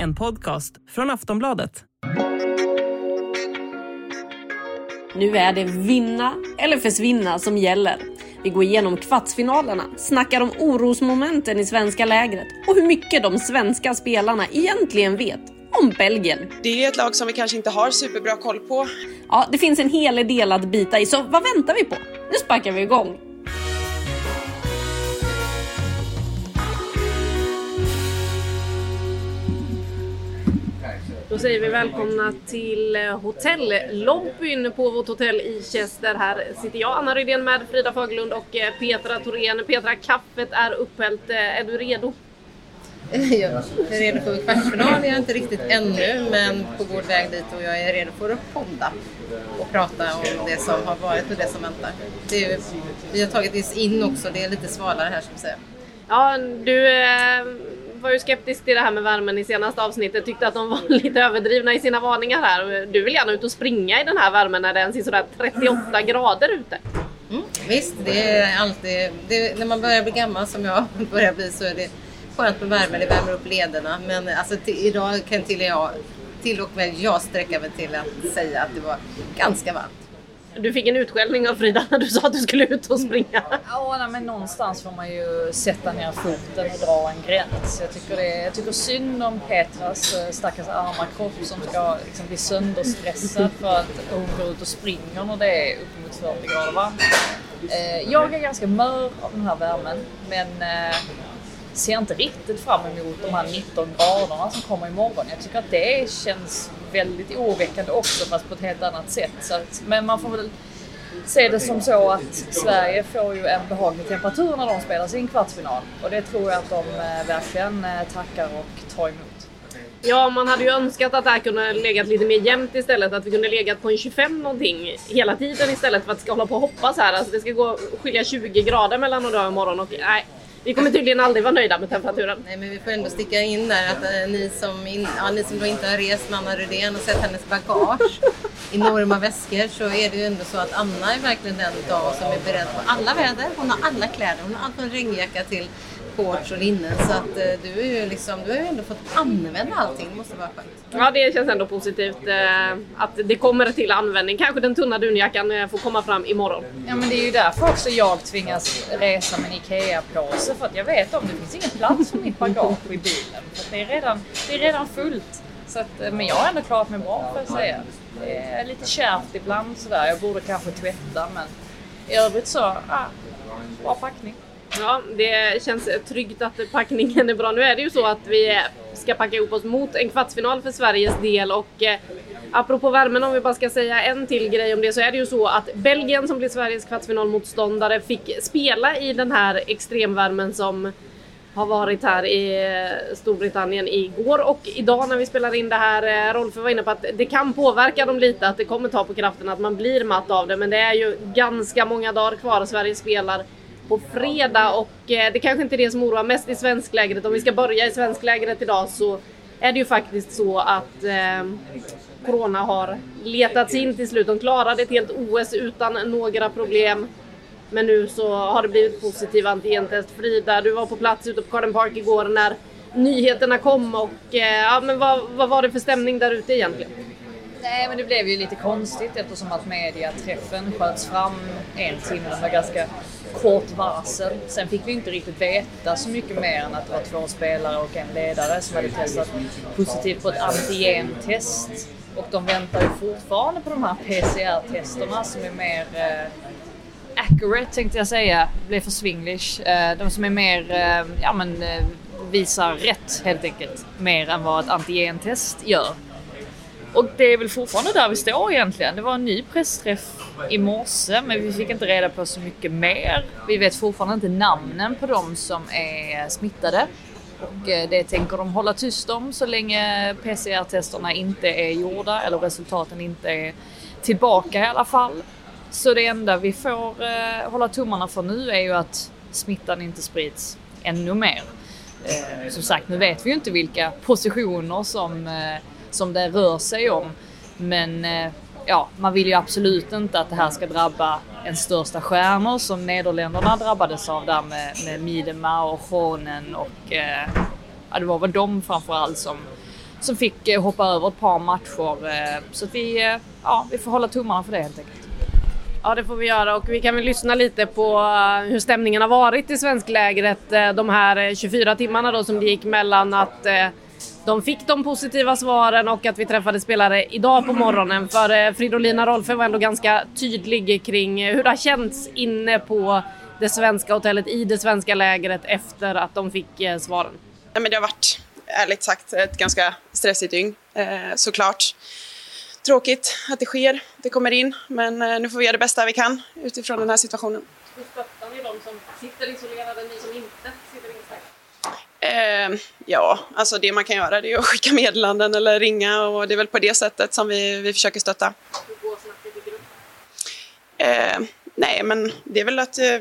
En podcast från Aftonbladet. Nu är det vinna eller försvinna som gäller. Vi går igenom kvartsfinalerna, snackar om orosmomenten i svenska lägret och hur mycket de svenska spelarna egentligen vet om Belgien. Det är ett lag som vi kanske inte har superbra koll på. Ja, det finns en hel del att bita i, så vad väntar vi på? Nu sparkar vi igång! Då säger vi välkomna till eh, hotellobbyn på vårt hotell i Chester. Här sitter jag, Anna Rydén med Frida Fagerlund och eh, Petra Thorén. Petra, kaffet är upphällt. Eh, är du redo? Jag är redo för kvartsfinal, jag är inte riktigt ännu, men på god väg dit och jag är redo för att podda och prata om det som har varit och det som väntar. Det är, vi har tagit oss in också, det är lite svalare här som säger. Ja, du var ju skeptisk till det här med värmen i senaste avsnittet, tyckte att de var lite överdrivna i sina varningar här. Du vill gärna ut och springa i den här värmen när det ens är sådär 38 grader ute. Mm, visst, det är alltid, det, när man börjar bli gammal som jag börjar bli så är det skönt med värme, det värmer upp lederna. Men alltså, till, idag kan till, jag, till och med jag sträcka mig till att säga att det var ganska varmt. Du fick en utskällning av Frida när du sa att du skulle ut och springa. Ja, nej, men någonstans får man ju sätta ner foten och dra en gräns. Jag tycker, det, jag tycker synd om Petras eh, stackars arma kropp som ska liksom bli sönderstressad för att hon går ut och springer när det är uppemot 40 grader varmt. Eh, jag är ganska mör av den här värmen, men eh, ser inte riktigt fram emot de här 19 graderna som kommer imorgon. Jag tycker att det känns väldigt oroväckande också fast på ett helt annat sätt. Så att, men man får väl se det som så att Sverige får ju en behaglig temperatur när de spelar sin kvartsfinal. Och det tror jag att de eh, verkligen eh, tackar och tar emot. Ja, man hade ju önskat att det här kunde legat lite mer jämnt istället. Att vi kunde legat på en 25 någonting hela tiden istället för att det ska hålla på och hoppas här. Alltså det ska gå skilja 20 grader mellan idag och imorgon och nej, vi kommer tydligen aldrig vara nöjda med temperaturen. Nej, men vi får ändå sticka in där att äh, ni, som in, ja, ni som då inte har rest med Anna Rydén och sett hennes bagage, enorma väskor, så är det ju ändå så att Anna är verkligen den dag som är beredd på alla väder. Hon har alla kläder, hon har allt från regnjacka till shorts och linnen. Så att äh, du, är ju liksom, du har ju ändå fått använda allting, det måste vara skönt. Ja, det känns ändå positivt eh, att det kommer till användning. Kanske den tunna dunjackan eh, får komma fram imorgon. Ja men det är ju därför också jag tvingas resa med en IKEA-påse för att jag vet om det finns ingen plats för mitt bagage i bilen. För det, är redan, det är redan fullt. Så att, men jag har ändå klarat mig bra får jag säga. Det är lite kärvt ibland sådär. Jag borde kanske tvätta men i övrigt så, ah, bra packning. Ja, det känns tryggt att packningen är bra. Nu är det ju så att vi ska packa ihop oss mot en kvartsfinal för Sveriges del och eh, apropå värmen om vi bara ska säga en till grej om det så är det ju så att Belgien som blir Sveriges kvartsfinalmotståndare fick spela i den här extremvärmen som har varit här i eh, Storbritannien igår och idag när vi spelar in det här. Eh, Rolf var inne på att det kan påverka dem lite, att det kommer ta på kraften, att man blir matt av det. Men det är ju ganska många dagar kvar. Sverige spelar på fredag och eh, det kanske inte är det som oroar mest i svensklägret. Om vi ska börja i svensklägret idag så är det ju faktiskt så att eh, Corona har letats in till slut. De klarade ett helt OS utan några problem. Men nu så har det blivit positiv antigentest. Frida, du var på plats ute på Garden Park igår när nyheterna kom och eh, ja, men vad, vad var det för stämning där ute egentligen? Nej, men det blev ju lite konstigt eftersom att mediaträffen sköts fram en timme med ganska kort varsel. Sen fick vi inte riktigt veta så mycket mer än att det var två spelare och en ledare som hade testat positivt på ett antigentest. Och de väntar ju fortfarande på de här PCR-testerna som är mer eh, accurate tänkte jag säga, Det blev för swinglish. Eh, de som är mer, eh, ja men eh, visar rätt helt enkelt. Mer än vad ett antigentest gör. Och det är väl fortfarande där vi står egentligen. Det var en ny pressträff i morse, men vi fick inte reda på så mycket mer. Vi vet fortfarande inte namnen på de som är smittade. Och eh, det tänker de hålla tyst om så länge PCR-testerna inte är gjorda eller resultaten inte är tillbaka i alla fall. Så det enda vi får eh, hålla tummarna för nu är ju att smittan inte sprids ännu mer. Eh, som sagt, nu vet vi ju inte vilka positioner som, som det rör sig om. Men eh, ja, man vill ju absolut inte att det här ska drabba en största stjärnor som Nederländerna drabbades av där med, med Miedema och Schonen och eh, ja, det var väl de framförallt som, som fick eh, hoppa över ett par matcher. Eh, så att vi, eh, ja, vi får hålla tummarna för det helt enkelt. Ja det får vi göra och vi kan väl lyssna lite på eh, hur stämningen har varit i svensklägret eh, de här 24 timmarna då som det gick mellan att de fick de positiva svaren och att vi träffade spelare idag på morgonen. För Fridolina Rolfö var ändå ganska tydlig kring hur det har känts inne på det svenska hotellet i det svenska lägret efter att de fick svaren. Ja, men det har varit, ärligt sagt, ett ganska stressigt dygn såklart tråkigt att det sker, det kommer in, men eh, nu får vi göra det bästa vi kan utifrån den här situationen. Hur stöttar ni de som sitter isolerade, ni som inte sitter instängda? Eh, ja, alltså det man kan göra det är att skicka meddelanden eller ringa och det är väl på det sättet som vi, vi försöker stötta. Hur går? Eh, nej, men det är väl att eh,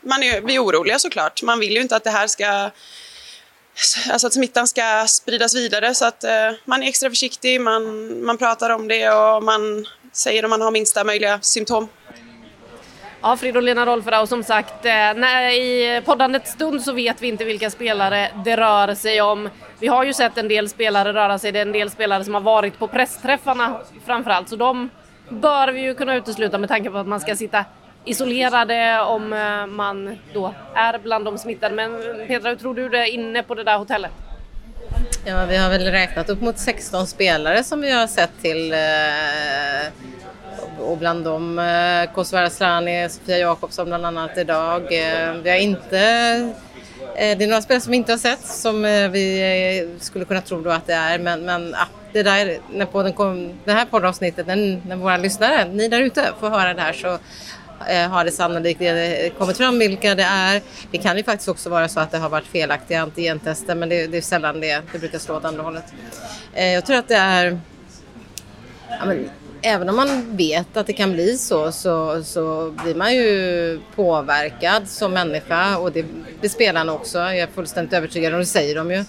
man är, blir oroliga såklart. Man vill ju inte att det här ska alltså att smittan ska spridas vidare så att eh, man är extra försiktig, man, man pratar om det och man säger om man har minsta möjliga symptom. Ja, Fridolina Rolfrau, som sagt, eh, när, i poddandets stund så vet vi inte vilka spelare det rör sig om. Vi har ju sett en del spelare röra sig, det är en del spelare som har varit på pressträffarna framförallt, så de bör vi ju kunna utesluta med tanke på att man ska sitta isolerade om eh, man då är bland de smittade. Men Petra, hur tror du det är inne på det där hotellet? Ja, vi har väl räknat upp mot 16 spelare som vi har sett till eh, och bland dem eh, Kosovare Asllani, Sofia Jakobsson bland annat idag. Eh, vi har inte eh, det är några spelare som vi inte har sett som eh, vi skulle kunna tro då att det är men, men ah, det där, när podden kom, det här poddavsnittet, när, när våra lyssnare, ni där ute får höra det här så har det sannolikt kommit fram vilka det är. Det kan ju faktiskt också vara så att det har varit felaktiga antigentester men det, det är sällan det, det brukar slå åt andra hållet. Jag tror att det är ja, men, Även om man vet att det kan bli så, så, så blir man ju påverkad som människa och det blir spelarna också. Jag är fullständigt övertygad om, det säger de ju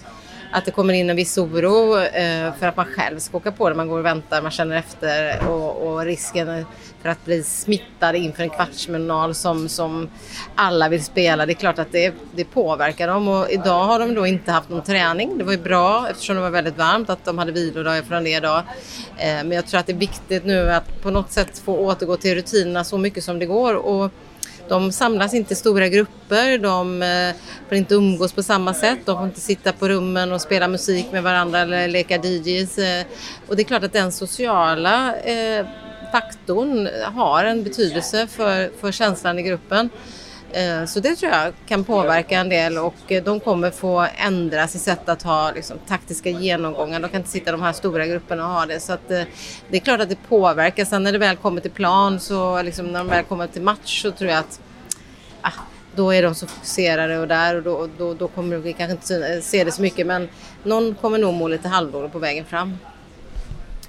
att det kommer in en viss oro eh, för att man själv ska åka på det. Man går och väntar, man känner efter och, och risken för att bli smittad inför en kvartsfinal som, som alla vill spela. Det är klart att det, det påverkar dem och idag har de då inte haft någon träning. Det var ju bra eftersom det var väldigt varmt att de hade vilodag från det idag. Eh, men jag tror att det är viktigt nu att på något sätt få återgå till rutinerna så mycket som det går. Och de samlas inte i stora grupper, de eh, får inte umgås på samma sätt, de får inte sitta på rummen och spela musik med varandra eller leka DJs. Eh. Och det är klart att den sociala eh, faktorn har en betydelse för, för känslan i gruppen. Eh, så det tror jag kan påverka en del och eh, de kommer få ändra sitt sätt att ha liksom, taktiska genomgångar. De kan inte sitta i de här stora grupperna och ha det. Så att, eh, det är klart att det påverkar. Sen när det väl kommer till plan, så liksom, när de väl kommer till match så tror jag att ah, då är de så fokuserade och där och då, då, då kommer vi kanske inte se det så mycket men någon kommer nog må lite halvdålig på vägen fram.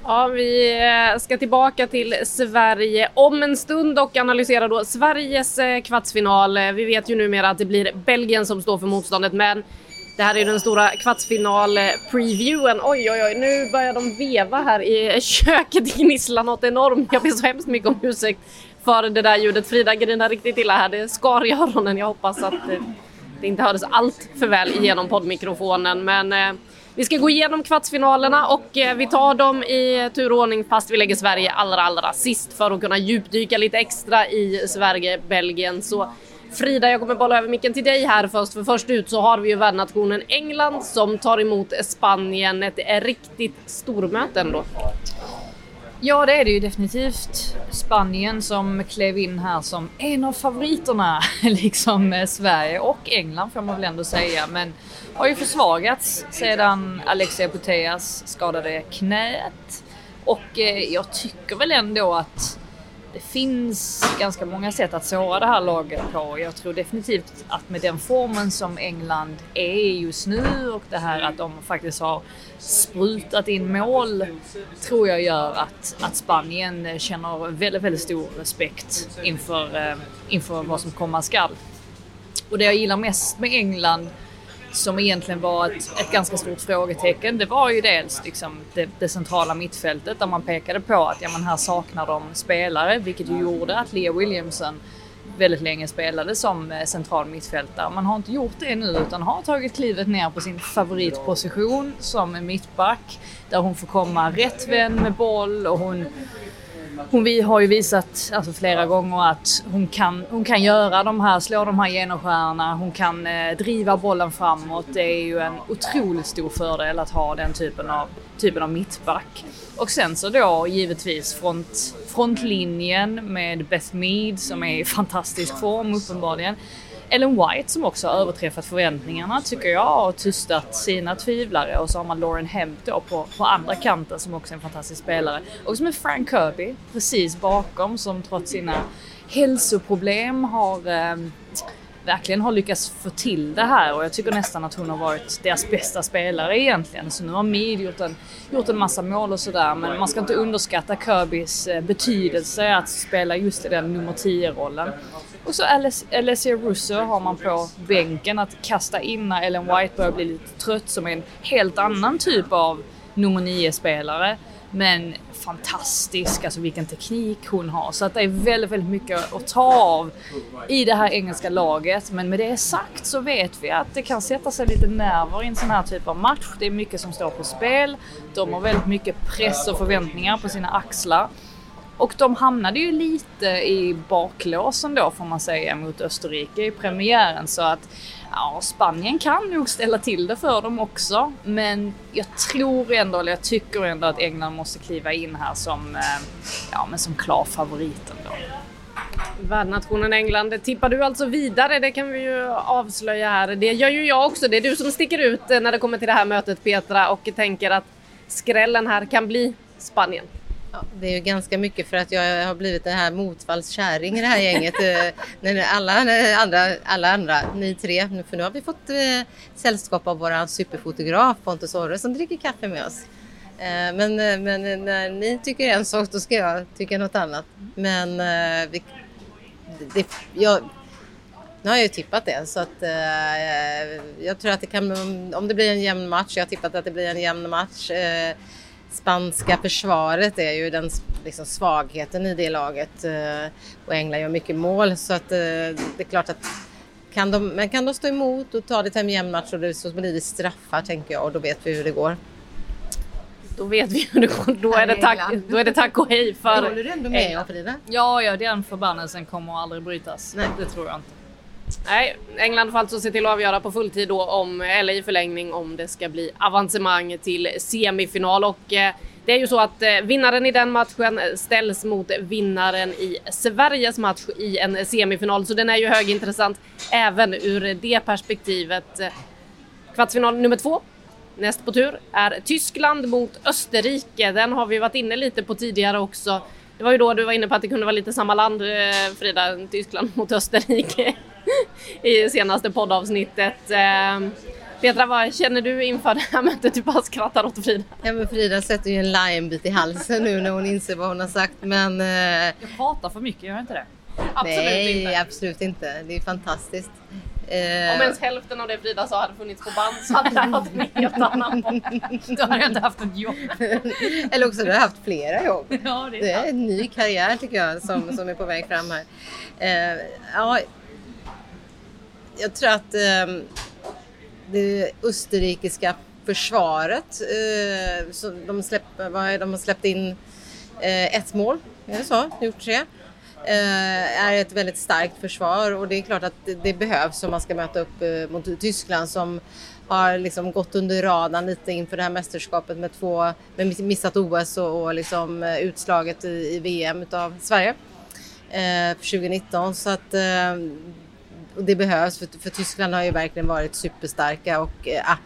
Ja, vi eh, ska tillbaka till Sverige om en stund och analysera då Sveriges eh, kvartsfinal. Eh, vi vet ju numera att det blir Belgien som står för motståndet, men det här är den stora kvartsfinal-previewen. Oj, oj, oj, nu börjar de veva här i köket, gnisslar något enormt. Jag ber så hemskt mycket om ursäkt för det där ljudet. Frida grinar riktigt illa här, det skar i öronen. Jag hoppas att det inte hördes allt för väl genom poddmikrofonen, men vi ska gå igenom kvartsfinalerna och eh, vi tar dem i turordning fast vi lägger Sverige allra, allra sist för att kunna djupdyka lite extra i Sverige-Belgien. Så Frida, jag kommer bolla över micken till dig här först, för först ut så har vi ju värdnationen England som tar emot Spanien. Ett eh, riktigt stormöte ändå. Ja, det är det ju definitivt. Spanien som klev in här som en av favoriterna, liksom eh, Sverige och England får man väl ändå säga. Men har ju försvagats sedan Alexia Puteas skadade knät. Och eh, jag tycker väl ändå att det finns ganska många sätt att såra det här laget på. Jag tror definitivt att med den formen som England är just nu och det här att de faktiskt har sprutat in mål tror jag gör att, att Spanien känner väldigt, väldigt stor respekt inför, eh, inför vad som komma skall. Och det jag gillar mest med England som egentligen var ett, ett ganska stort frågetecken. Det var ju dels liksom det, det, centrala mittfältet där man pekade på att ja, men här saknar de spelare, vilket ju gjorde att Lea Williamson väldigt länge spelade som eh, central mittfältare. Man har inte gjort det nu utan har tagit klivet ner på sin favoritposition som mittback där hon får komma rätt vän med boll och hon hon vi har ju visat alltså, flera gånger att hon kan, hon kan göra de här, slå de här genomskärarna, hon kan eh, driva bollen framåt. Det är ju en otroligt stor fördel att ha den typen av, typen av mittback. Och sen så då givetvis front, frontlinjen med Beth Mead som är i fantastisk form uppenbarligen. Ellen White som också har överträffat förväntningarna tycker jag och tystat sina tvivlare och så har man Lauren Hemp då på, på andra kanten som också är en fantastisk spelare. Och som är Frank Kirby precis bakom som trots sina hälsoproblem har eh, verkligen har lyckats få till det här och jag tycker nästan att hon har varit deras bästa spelare egentligen. Så nu har Mead gjort en, gjort en massa mål och sådär men man ska inte underskatta Kirbys eh, betydelse att spela just i den nummer 10-rollen. Och så Alessia Russo har man på bänken att kasta in när Ellen White börjar bli lite trött som en helt annan typ av nummer 9-spelare. Men fantastisk, alltså vilken teknik hon har. Så att det är väldigt, väldigt mycket att ta av i det här engelska laget. Men med det sagt så vet vi att det kan sätta sig lite nerver i en sån här typ av match. Det är mycket som står på spel. De har väldigt mycket press och förväntningar på sina axlar. Och de hamnade ju lite i baklåsen då får man säga mot Österrike i premiären så att ja, Spanien kan nog ställa till det för dem också. Men jag tror ändå, eller jag tycker ändå att England måste kliva in här som, eh, ja, men som klar favoriten då. Värdnationen England tippar du alltså vidare, det kan vi ju avslöja här. Det gör ju jag också. Det är du som sticker ut eh, när det kommer till det här mötet Petra och tänker att skrällen här kan bli Spanien. Ja, det är ju ganska mycket för att jag har blivit den här motfallskärring i det här gänget. Eh, alla andra, alla andra, ni tre, för nu har vi fått eh, sällskap av vår superfotograf Pontus Orre som dricker kaffe med oss. Eh, men, eh, men när ni tycker en sak då ska jag tycka något annat. Men eh, vi, det, jag, nu har jag ju tippat det så att eh, jag tror att det kan, om det blir en jämn match, jag har tippat att det blir en jämn match eh, spanska försvaret är ju den liksom, svagheten i det laget eh, och England gör mycket mål så att eh, det är klart att kan de, men kan de stå emot och ta det till en jämn match och så blir det straffar tänker jag och då vet vi hur det går. Då vet vi hur det går. Då är det tack, då är det tack och hej för... Det håller du ändå med om Frida? Ja, ja, den förbannelsen kommer aldrig brytas. Nej. Det tror jag inte. Nej, England får alltså se till att avgöra på fulltid då om, eller i förlängning om det ska bli avancemang till semifinal och eh, det är ju så att eh, vinnaren i den matchen ställs mot vinnaren i Sveriges match i en semifinal så den är ju högintressant även ur det perspektivet. Kvartsfinal nummer två Näst på tur är Tyskland mot Österrike. Den har vi varit inne lite på tidigare också. Det var ju då du var inne på att det kunde vara lite samma land, eh, Frida, Tyskland mot Österrike i senaste poddavsnittet. Ehm, Petra, vad känner du inför det här mötet? Du bara skrattar åt Frida. Ja, men Frida sätter ju en limebit i halsen nu när hon inser vad hon har sagt. Men, eh... Jag pratar för mycket, gör jag inte det? Absolut Nej, inte. absolut inte. Det är fantastiskt. Eh... Om ens hälften av det Frida sa hade funnits på band så hade det varit en helt annan. Då hade jag inte haft ett jobb. Eller också hade jag haft flera jobb. Ja, det, är det är en ny karriär tycker jag som, som är på väg fram här. Eh, ja, jag tror att eh, det österrikiska försvaret, eh, så de, släpp, de har släppt in eh, ett mål, är det så? Gjort tre. Eh, är ett väldigt starkt försvar och det är klart att det, behövs om man ska möta upp eh, mot Tyskland som har liksom gått under radarn lite inför det här mästerskapet med två med missat OS och, och liksom eh, utslaget i, i VM utav Sverige eh, för 2019 så att eh, det behövs för, för, Tyskland har ju verkligen varit superstarka och eh, ah,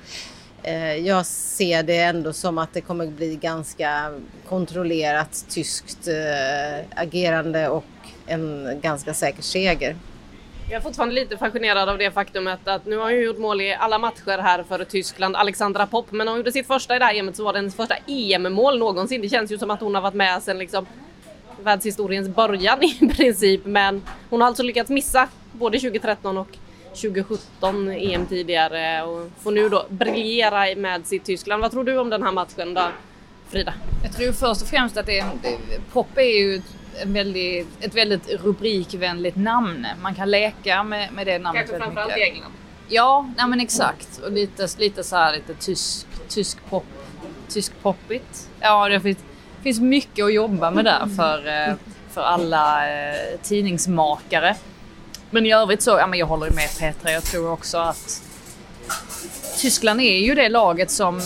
Eh, jag ser det ändå som att det kommer bli ganska kontrollerat tyskt eh, agerande och en ganska säker seger. Jag är fortfarande lite fascinerad av det faktumet att nu har hon gjort mål i alla matcher här för Tyskland, Alexandra Popp, men hon gjorde sitt första i det här EMet så var det hennes första EM-mål någonsin. Det känns ju som att hon har varit med sedan liksom världshistoriens början i princip, men hon har alltså lyckats missa både 2013 och 2017 EM tidigare och får nu då briljera med sitt Tyskland. Vad tror du om den här matchen då, Frida? Jag tror först och främst att det är, Pop är ju väldigt, ett väldigt rubrikvänligt namn. Man kan leka med, med det namnet Kanske framförallt i England. Ja, nej men exakt. Och lite, lite så här lite tysk, tysk pop, tysk poppigt. Ja, det finns, finns mycket att jobba med där för, eh, för alla eh, tidningsmakare. Men i övrigt så, ja men jag håller med Petra. Jag tror också att Tyskland är ju det laget som eh,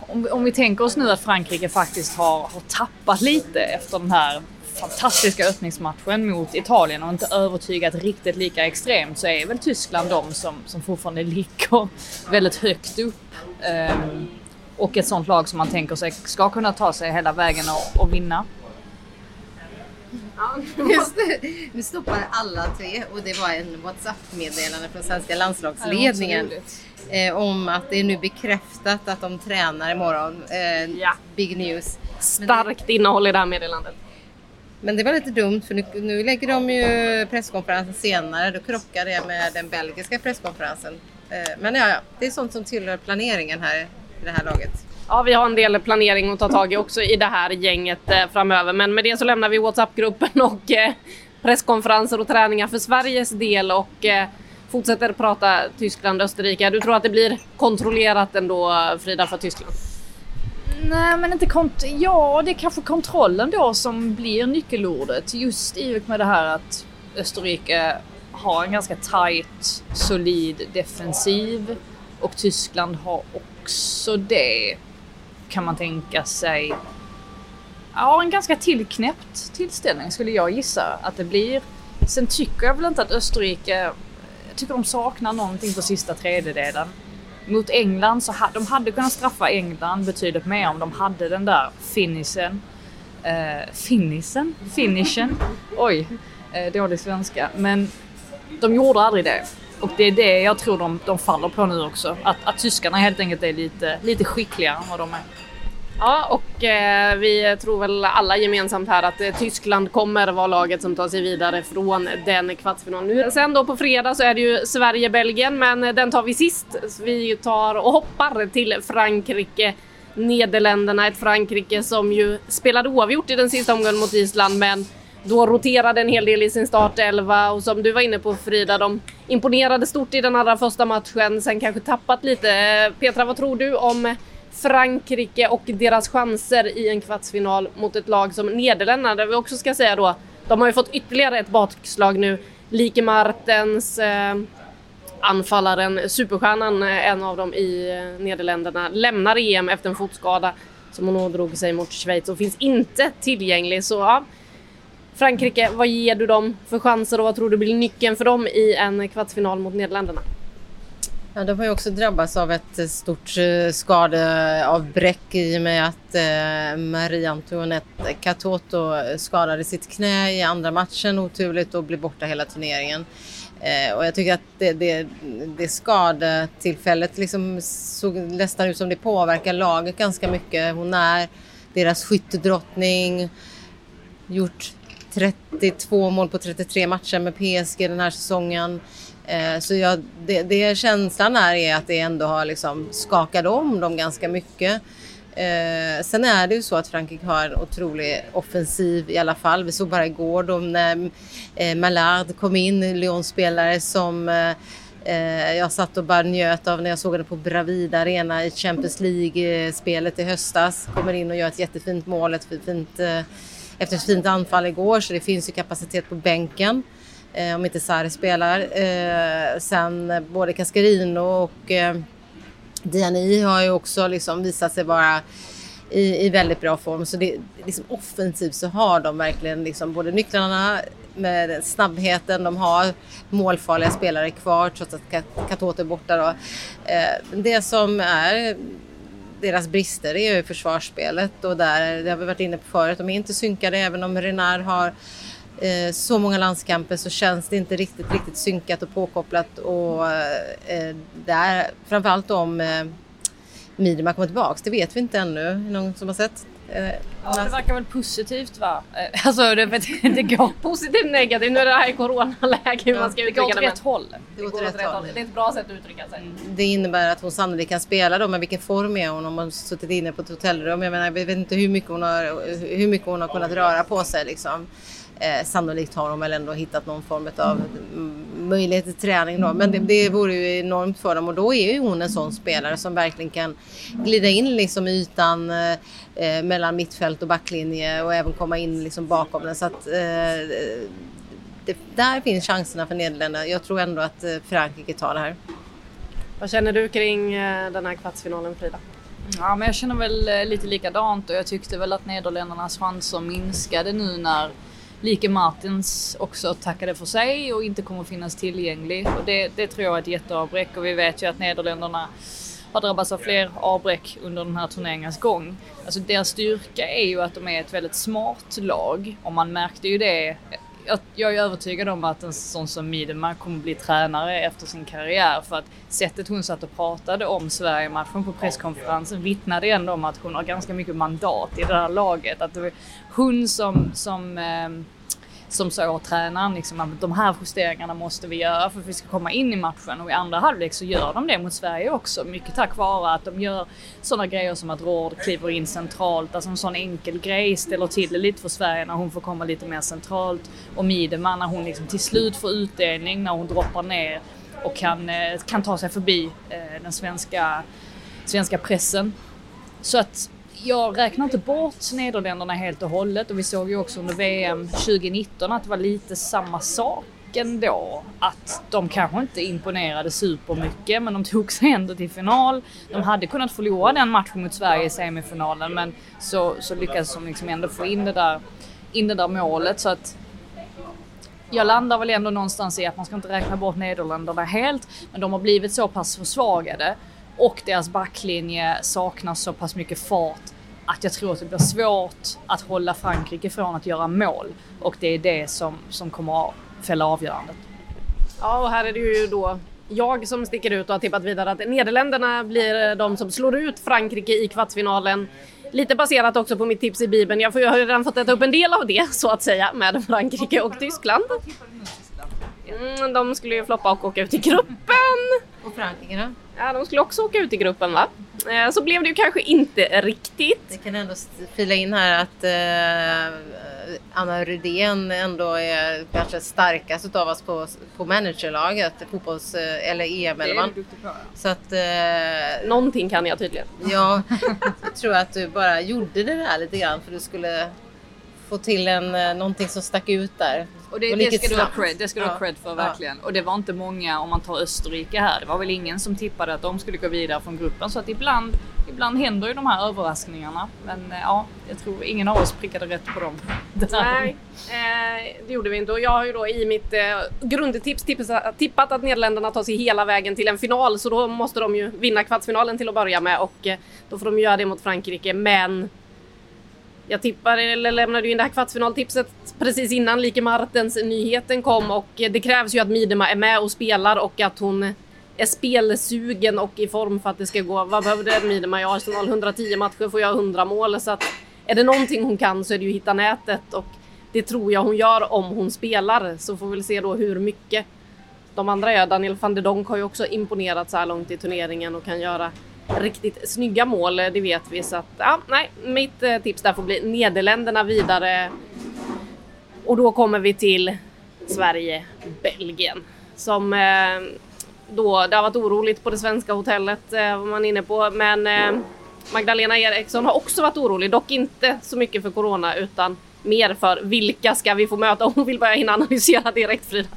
om, om vi tänker oss nu att Frankrike faktiskt har, har tappat lite efter den här fantastiska öppningsmatchen mot Italien och inte övertygat riktigt lika extremt så är väl Tyskland de som, som fortfarande ligger väldigt högt upp. Um, och ett sånt lag som man tänker sig ska kunna ta sig hela vägen och, och vinna. Just det. Nu stoppade alla tre och det var en WhatsApp-meddelande från svenska landslagsledningen. Eh, om att det är nu bekräftat att de tränar imorgon. Eh, Ja. Big news. Starkt innehåll i det här meddelandet. Men det var lite dumt för nu, nu lägger de ju presskonferensen senare. Då krockar det med den belgiska presskonferensen. Eh, men ja, ja, det är sånt som tillhör planeringen här i det här laget. Ja, vi har en del planering att ta tag i också i det här gänget eh, framöver. Men med det så lämnar vi WhatsApp-gruppen och eh, presskonferenser och träningar för Sveriges del och fortsätter prata Tyskland, Österrike. Du tror att det blir kontrollerat ändå Frida för Tyskland? Nej men inte kont... Ja, det är kanske kontrollen då som blir nyckelordet. Just i och med det här att Österrike har en ganska tight, solid defensiv och Tyskland har också det. Kan man tänka sig. Ja, en ganska tillknäppt tillställning skulle jag gissa att det blir. Sen tycker jag väl inte att Österrike, jag tycker de saknar någonting på sista tredjedelen. Mot England så hade de hade kunnat straffa England betydligt mer om de hade den där finishen. Uh, finishen? Finishen? Oj, uh, dålig svenska. Men de gjorde aldrig det. Och det är det jag tror de, de faller på nu också. Att, att tyskarna helt enkelt är lite, lite skickligare än vad de är. Ja, och eh, vi tror väl alla gemensamt här att eh, Tyskland kommer vara laget som tar sig vidare från den kvartsfinalen. Sen då på fredag så är det ju Sverige-Belgien, men eh, den tar vi sist. Vi tar och hoppar till Frankrike. Nederländerna, ett Frankrike som ju spelade oavgjort i den sista omgången mot Island, men då roterade en hel del i sin startelva och som du var inne på Frida, de imponerade stort i den allra första matchen, sen kanske tappat lite. Eh, Petra, vad tror du om Frankrike och deras chanser i en kvartsfinal mot ett lag som Nederländerna, där vi också ska säga då, de har ju fått ytterligare ett bakslag nu. Like Martens, eh, anfallaren, superstjärnan, eh, en av dem i eh, Nederländerna, lämnar EM efter en fotskada som hon ådrog sig mot Schweiz och finns inte tillgänglig. Så ja, Frankrike, vad ger du dem för chanser och vad tror du blir nyckeln för dem i en kvartsfinal mot Nederländerna? Ja, de har ju också drabbats av ett eh, stort eh, skadeavbräck i och med att eh, Marie-Antoinette Katoto skadade sitt knä i andra matchen oturligt och blev borta hela turneringen. Och jag tycker att det, det, det skadetillfället liksom såg nästan ut som det påverkar laget ganska mycket. Hon är deras skyttedrottning, gjort 32 mål på 33 matcher med PSG den här säsongen. Eh, Så jag, det, det känslan är, är att det ändå har liksom skakat om dem ganska mycket. Eh, sen är det ju så att Frankrike har en otrolig offensiv i alla fall. Vi såg bara igår då när eh, Malard kom in, Lyon-spelare som eh, eh, jag satt och bara njöt av när jag såg henne på Bravida Arena i Champions League-spelet i höstas. Kommer in och gör ett jättefint mål, ett fint, eh, efter ett fint anfall igår så det finns ju kapacitet på bänken eh, om inte Sarri spelar. Eh, sen både Cascarino och eh, Diani har ju också liksom visat sig vara i, i väldigt bra form. Så det, liksom offensivt så har de verkligen liksom både nycklarna med snabbheten. De har målfarliga spelare kvar trots att Katoto är borta. Då. Eh, det som är deras brister är ju försvarsspelet och där, det har vi varit inne på förut, de är inte synkade även om Renard har eh, så många landskamper så känns det inte riktigt, riktigt synkat och påkopplat och eh, där, framförallt om eh, Midema kommer tillbaks, det vet vi inte ännu. Någon som har sett? Eh, ja, det verkar väl positivt va? Eh, alltså det, det går... Positivt negativt, nu är det här coronaläge hur man ska uttrycka det. Det går åt rätt håll. Det, går åt rätt, håll. Det är ett bra sätt att uttrycka sig. Mm. Det innebär att hon sannolikt kan spela då, men vilken form är hon om hon suttit inne på ett hotellrum? Jag menar, jag vet inte hur mycket hon har, hur mycket hon har kunnat röra på sig liksom. Eh, sannolikt har de väl ändå hittat någon form av möjlighet till träning då. Men det, det vore ju enormt för dem och då är ju hon en sån spelare som verkligen kan glida in liksom i ytan eh, eh, mellan mittfält och backlinje och även komma in liksom bakom den. Så att, eh, det, där finns chanserna för Nederländerna. Jag tror ändå att eh, Frankrike tar det här. Vad känner du kring eh, den här kvartsfinalen Frida? Ja, men jag känner väl lite likadant och jag tyckte väl att Nederländernas chanser minskade nu när Like Martins också tackade för sig och inte kommer finnas tillgänglig. Och det, det tror jag är ett jätteavbräck och vi vet ju att Nederländerna har drabbats av fler avbräck under den här turneringens gång. Alltså deras styrka är ju att de är ett väldigt smart lag och man märkte ju det. Jag är övertygad om att en sån som Miedema kommer bli tränare efter sin karriär för att sättet hon satt och pratade om Sverige-matchen på presskonferensen vittnade ändå om att hon har ganska mycket mandat i det här laget. Att det var hon som, som eh, som sa åt tränaren liksom att de här justeringarna måste vi göra för att vi ska komma in i matchen och i andra halvlek så gör de det mot Sverige också. Mycket tack vare att de gör sådana grejer som att Råd kliver in centralt, alltså en sån enkel grej ställer till det lite för Sverige när hon får komma lite mer centralt och Midema när hon liksom till slut får utdelning när hon droppar ner och kan, eh, kan ta sig förbi eh, den svenska, svenska pressen. Så att jag räknar inte bort Nederländerna helt och hållet och vi såg ju också under VM 2019 att det var lite samma sak ändå. Att de kanske inte imponerade supermycket men de tog sig ändå till final. De hade kunnat förlora den matchen mot Sverige i semifinalen men så, så lyckades de liksom ändå få in det, där, in det där målet så att jag landar väl ändå någonstans i att man ska inte räkna bort Nederländerna helt men de har blivit så pass försvagade och deras backlinje saknar så pass mycket fart att jag tror att det blir svårt att hålla Frankrike från att göra mål och det är det som, som kommer att fälla avgörandet. Ja, och här är det ju då jag som sticker ut och har tippat vidare att Nederländerna blir de som slår ut Frankrike i kvartsfinalen. Lite baserat också på mitt tips i Bibeln. Jag, får, jag har ju redan fått äta upp en del av det så att säga med Frankrike och Tyskland. Mm, de skulle ju floppa och åka ut i gruppen. Frankrike då? Ja, de skulle också åka ut i gruppen va? Eh, så blev det ju kanske inte riktigt. Vi kan ändå fila in här att eh, Anna Rydén ändå är kanske starkast av oss på, på managerlaget, fotbolls eh, eller EM-elvan. Så att... Eh, Någonting kan jag tydligen. Ja, jag tror att du bara gjorde det där lite grann för du skulle få till en, eh, någonting som stack ut där. Och det, det, ska du ha cred, det ska du ha cred för verkligen. Och det var inte många, om man tar Österrike här, det var väl ingen som tippade att de skulle gå vidare från gruppen. Så att ibland, ibland händer ju de här överraskningarna. Men eh, ja, jag tror ingen av oss prickade rätt på dem. Nej, eh, det gjorde vi inte. Och jag har ju då i mitt eh, grundtips tippat att Nederländerna tar sig hela vägen till en final. Så då måste de ju vinna kvartsfinalen till att börja med och eh, då får de göra det mot Frankrike. Men jag tippar, eller lämnade in det här kvartsfinaltipset precis innan Like Martens nyheten kom och det krävs ju att Midema är med och spelar och att hon är spelsugen och i form för att det ska gå. Vad behövde Midema i Arsenal? 110 matcher får jag 100 mål så att är det någonting hon kan så är det ju hitta nätet och det tror jag hon gör om hon spelar så får vi väl se då hur mycket. De andra gör. Daniel van de Donk har ju också imponerat så här långt i turneringen och kan göra riktigt snygga mål, eh, det vet vi. Så att, ja, nej, mitt eh, tips där får bli Nederländerna vidare. Och då kommer vi till Sverige-Belgien som eh, då, det har varit oroligt på det svenska hotellet eh, var man inne på, men eh, Magdalena Eriksson har också varit orolig, dock inte så mycket för corona utan mer för vilka ska vi få möta? Hon vill börja hinna analysera direkt Frida.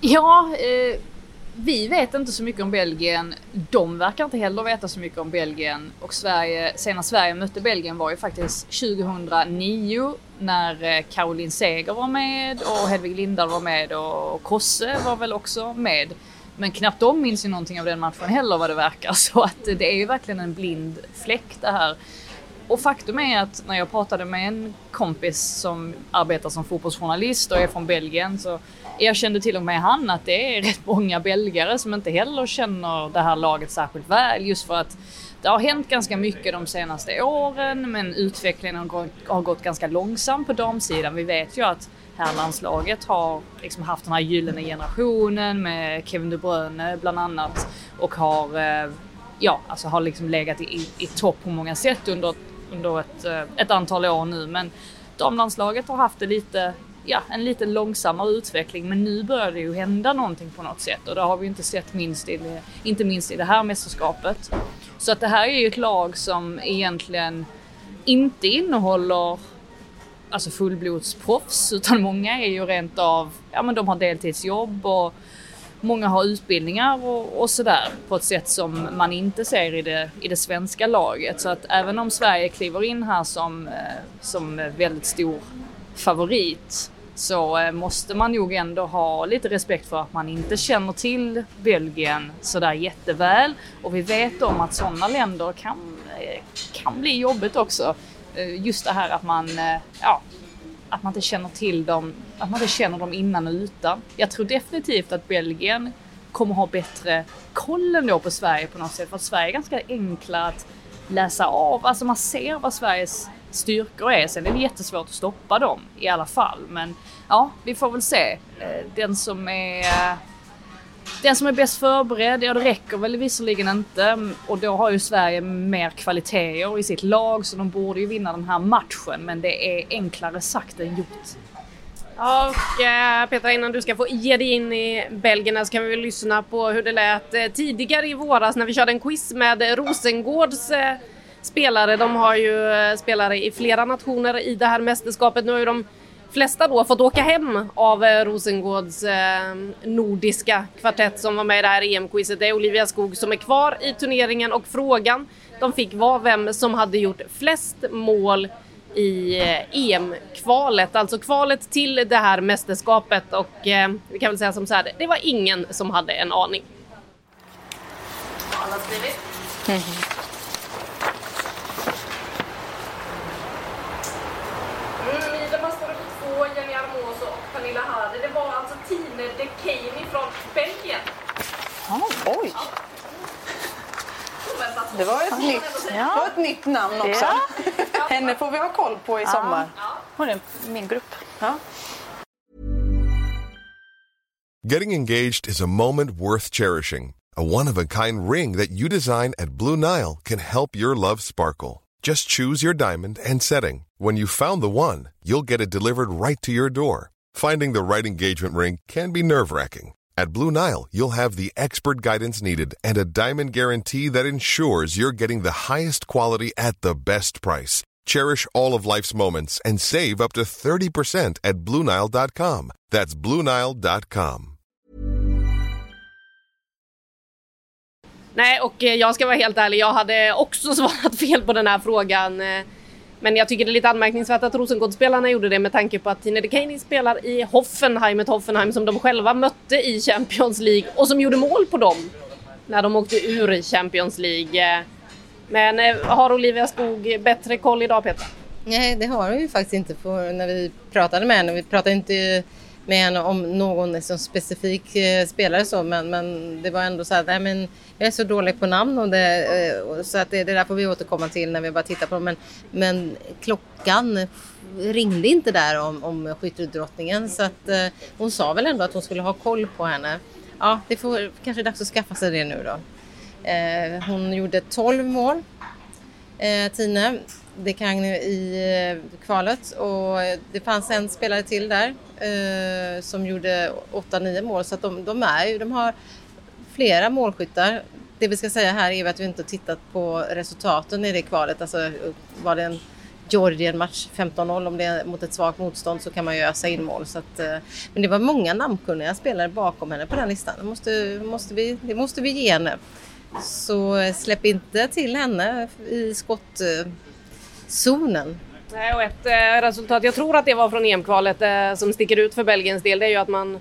Ja, eh vi vet inte så mycket om Belgien. De verkar inte heller veta så mycket om Belgien. Och Sverige, senast Sverige mötte Belgien var ju faktiskt 2009 när eh, Caroline Seger var med och Hedvig Lindahl var med och Kosse var väl också med. Men knappt de minns ju någonting av den matchen heller vad det verkar. Så att det är ju verkligen en blind fläck det här. Och faktum är att när jag pratade med en kompis som arbetar som fotbollsjournalist och är från Belgien så erkände till och med han att det är rätt många belgare som inte heller känner det här laget särskilt väl just för att det har hänt ganska mycket de senaste åren men utvecklingen har gått, ganska långsamt på damsidan. Vi vet ju att herrlandslaget har liksom haft den här gyllene generationen med Kevin De Bruyne bland annat och har, eh, ja, alltså har liksom legat i, i, i topp på många sätt under, under ett, eh, ett antal år nu. Men damlandslaget har haft det lite ja, en lite långsammare utveckling men nu börjar det ju hända någonting på något sätt och det har vi inte sett minst i det, inte minst i det här mästerskapet. Så att det här är ju ett lag som egentligen inte innehåller alltså fullblodsproffs utan många är ju rent av, ja men de har deltidsjobb och många har utbildningar och, och sådär på ett sätt som man inte ser i det, i det svenska laget. Så att även om Sverige kliver in här som, eh, som väldigt stor favorit så eh, måste man nog ändå ha lite respekt för att man inte känner till Belgien sådär jätteväl. Och vi vet om att sådana länder kan, eh, kan bli jobbigt också. Just det här att man, ja, att man inte känner till dem, att man inte känner dem innan och utan. Jag tror definitivt att Belgien kommer ha bättre koll ändå på Sverige på något sätt. För att Sverige är ganska enkla att läsa av. Alltså man ser vad Sveriges styrkor är. Sen är det jättesvårt att stoppa dem i alla fall. Men ja, vi får väl se. Eh, den som är eh, den som är bäst förberedd, ja det räcker väl visserligen inte och då har ju Sverige mer kvaliteter i sitt lag så de borde ju vinna den här matchen men det är enklare sagt än gjort. Och eh, Petra innan du ska få ge dig in i Belgien så kan vi väl lyssna på hur det lät eh, tidigare i våras när vi körde en quiz med Rosengårds eh, spelare. De har ju spelare i flera nationer i det här mästerskapet. Nu har ju de flesta då fått åka hem av eh, Rosengårds eh, nordiska kvartett som var med i det här EM-quizet. Det är Olivia Skog som är kvar i turneringen och frågan de fick var vem som hade gjort flest mål i EM-kvalet, alltså kvalet till det här mästerskapet och eh, vi kan väl säga som så här, det var ingen som hade en aning. Alla skrivit? Mm. Oj! Det var ett, nytt, ja. var ett nytt namn också. Ja. Henne får vi ha koll på i sommar. Hon är min grupp. Ja. Getting engaged is a moment worth cherishing. A one-of-a-kind ring that you design at Blue Nile can help your love sparkle. Just choose your diamond and setting. When you found the one, you'll get it delivered right to your door. Finding the right engagement ring can be nerve-wracking. At Blue Nile, you'll have the expert guidance needed and a diamond guarantee that ensures you're getting the highest quality at the best price. Cherish all of life's moments and save up to 30% at BlueNile.com. That's BlueNile.com. Nej, och eh, jag ska vara helt ärlig, jag hade också svarat fel på den här frågan. Men jag tycker det är lite anmärkningsvärt att Rosengårdsspelarna gjorde det med tanke på att Tine de spelar i Hoffenheim, ett Hoffenheim som de själva mötte i Champions League och som gjorde mål på dem när de åkte ur Champions League. Men eh, har Olivia Skog bättre koll idag Petra? Nej, det har hon ju faktiskt inte. För när vi pratade med henne, vi pratade inte med en, om någon liksom specifik eh, spelare så, men, men det var ändå så att nej, men jag är så dålig på namn och det, eh, så att det, det där får vi återkomma till när vi bara tittar på dem. Men, men klockan ringde inte där om, om skyttedrottningen så att eh, hon sa väl ändå att hon skulle ha koll på henne. Ja, det får kanske dags att skaffa sig det nu då. Eh, hon gjorde 12 mål, eh, Tine. Det kan i eh, kvalet och det fanns en spelare till där eh, som gjorde 8-9 mål så att de, de, är ju, de har flera målskyttar. Det vi ska säga här är att vi inte tittat på resultaten i det kvalet, alltså var det en Georgien-match 15-0 om det är mot ett svagt motstånd så kan man ju ösa in mål. Så att, eh, men det var många namnkunniga spelare bakom henne på den listan. Det måste, måste, vi, det måste vi ge henne. Så eh, släpp inte till henne i skott eh, zonen? Nej, och ett eh, resultat, jag tror att det var från EM-kvalet eh, som sticker ut för Belgiens del, det är ju att man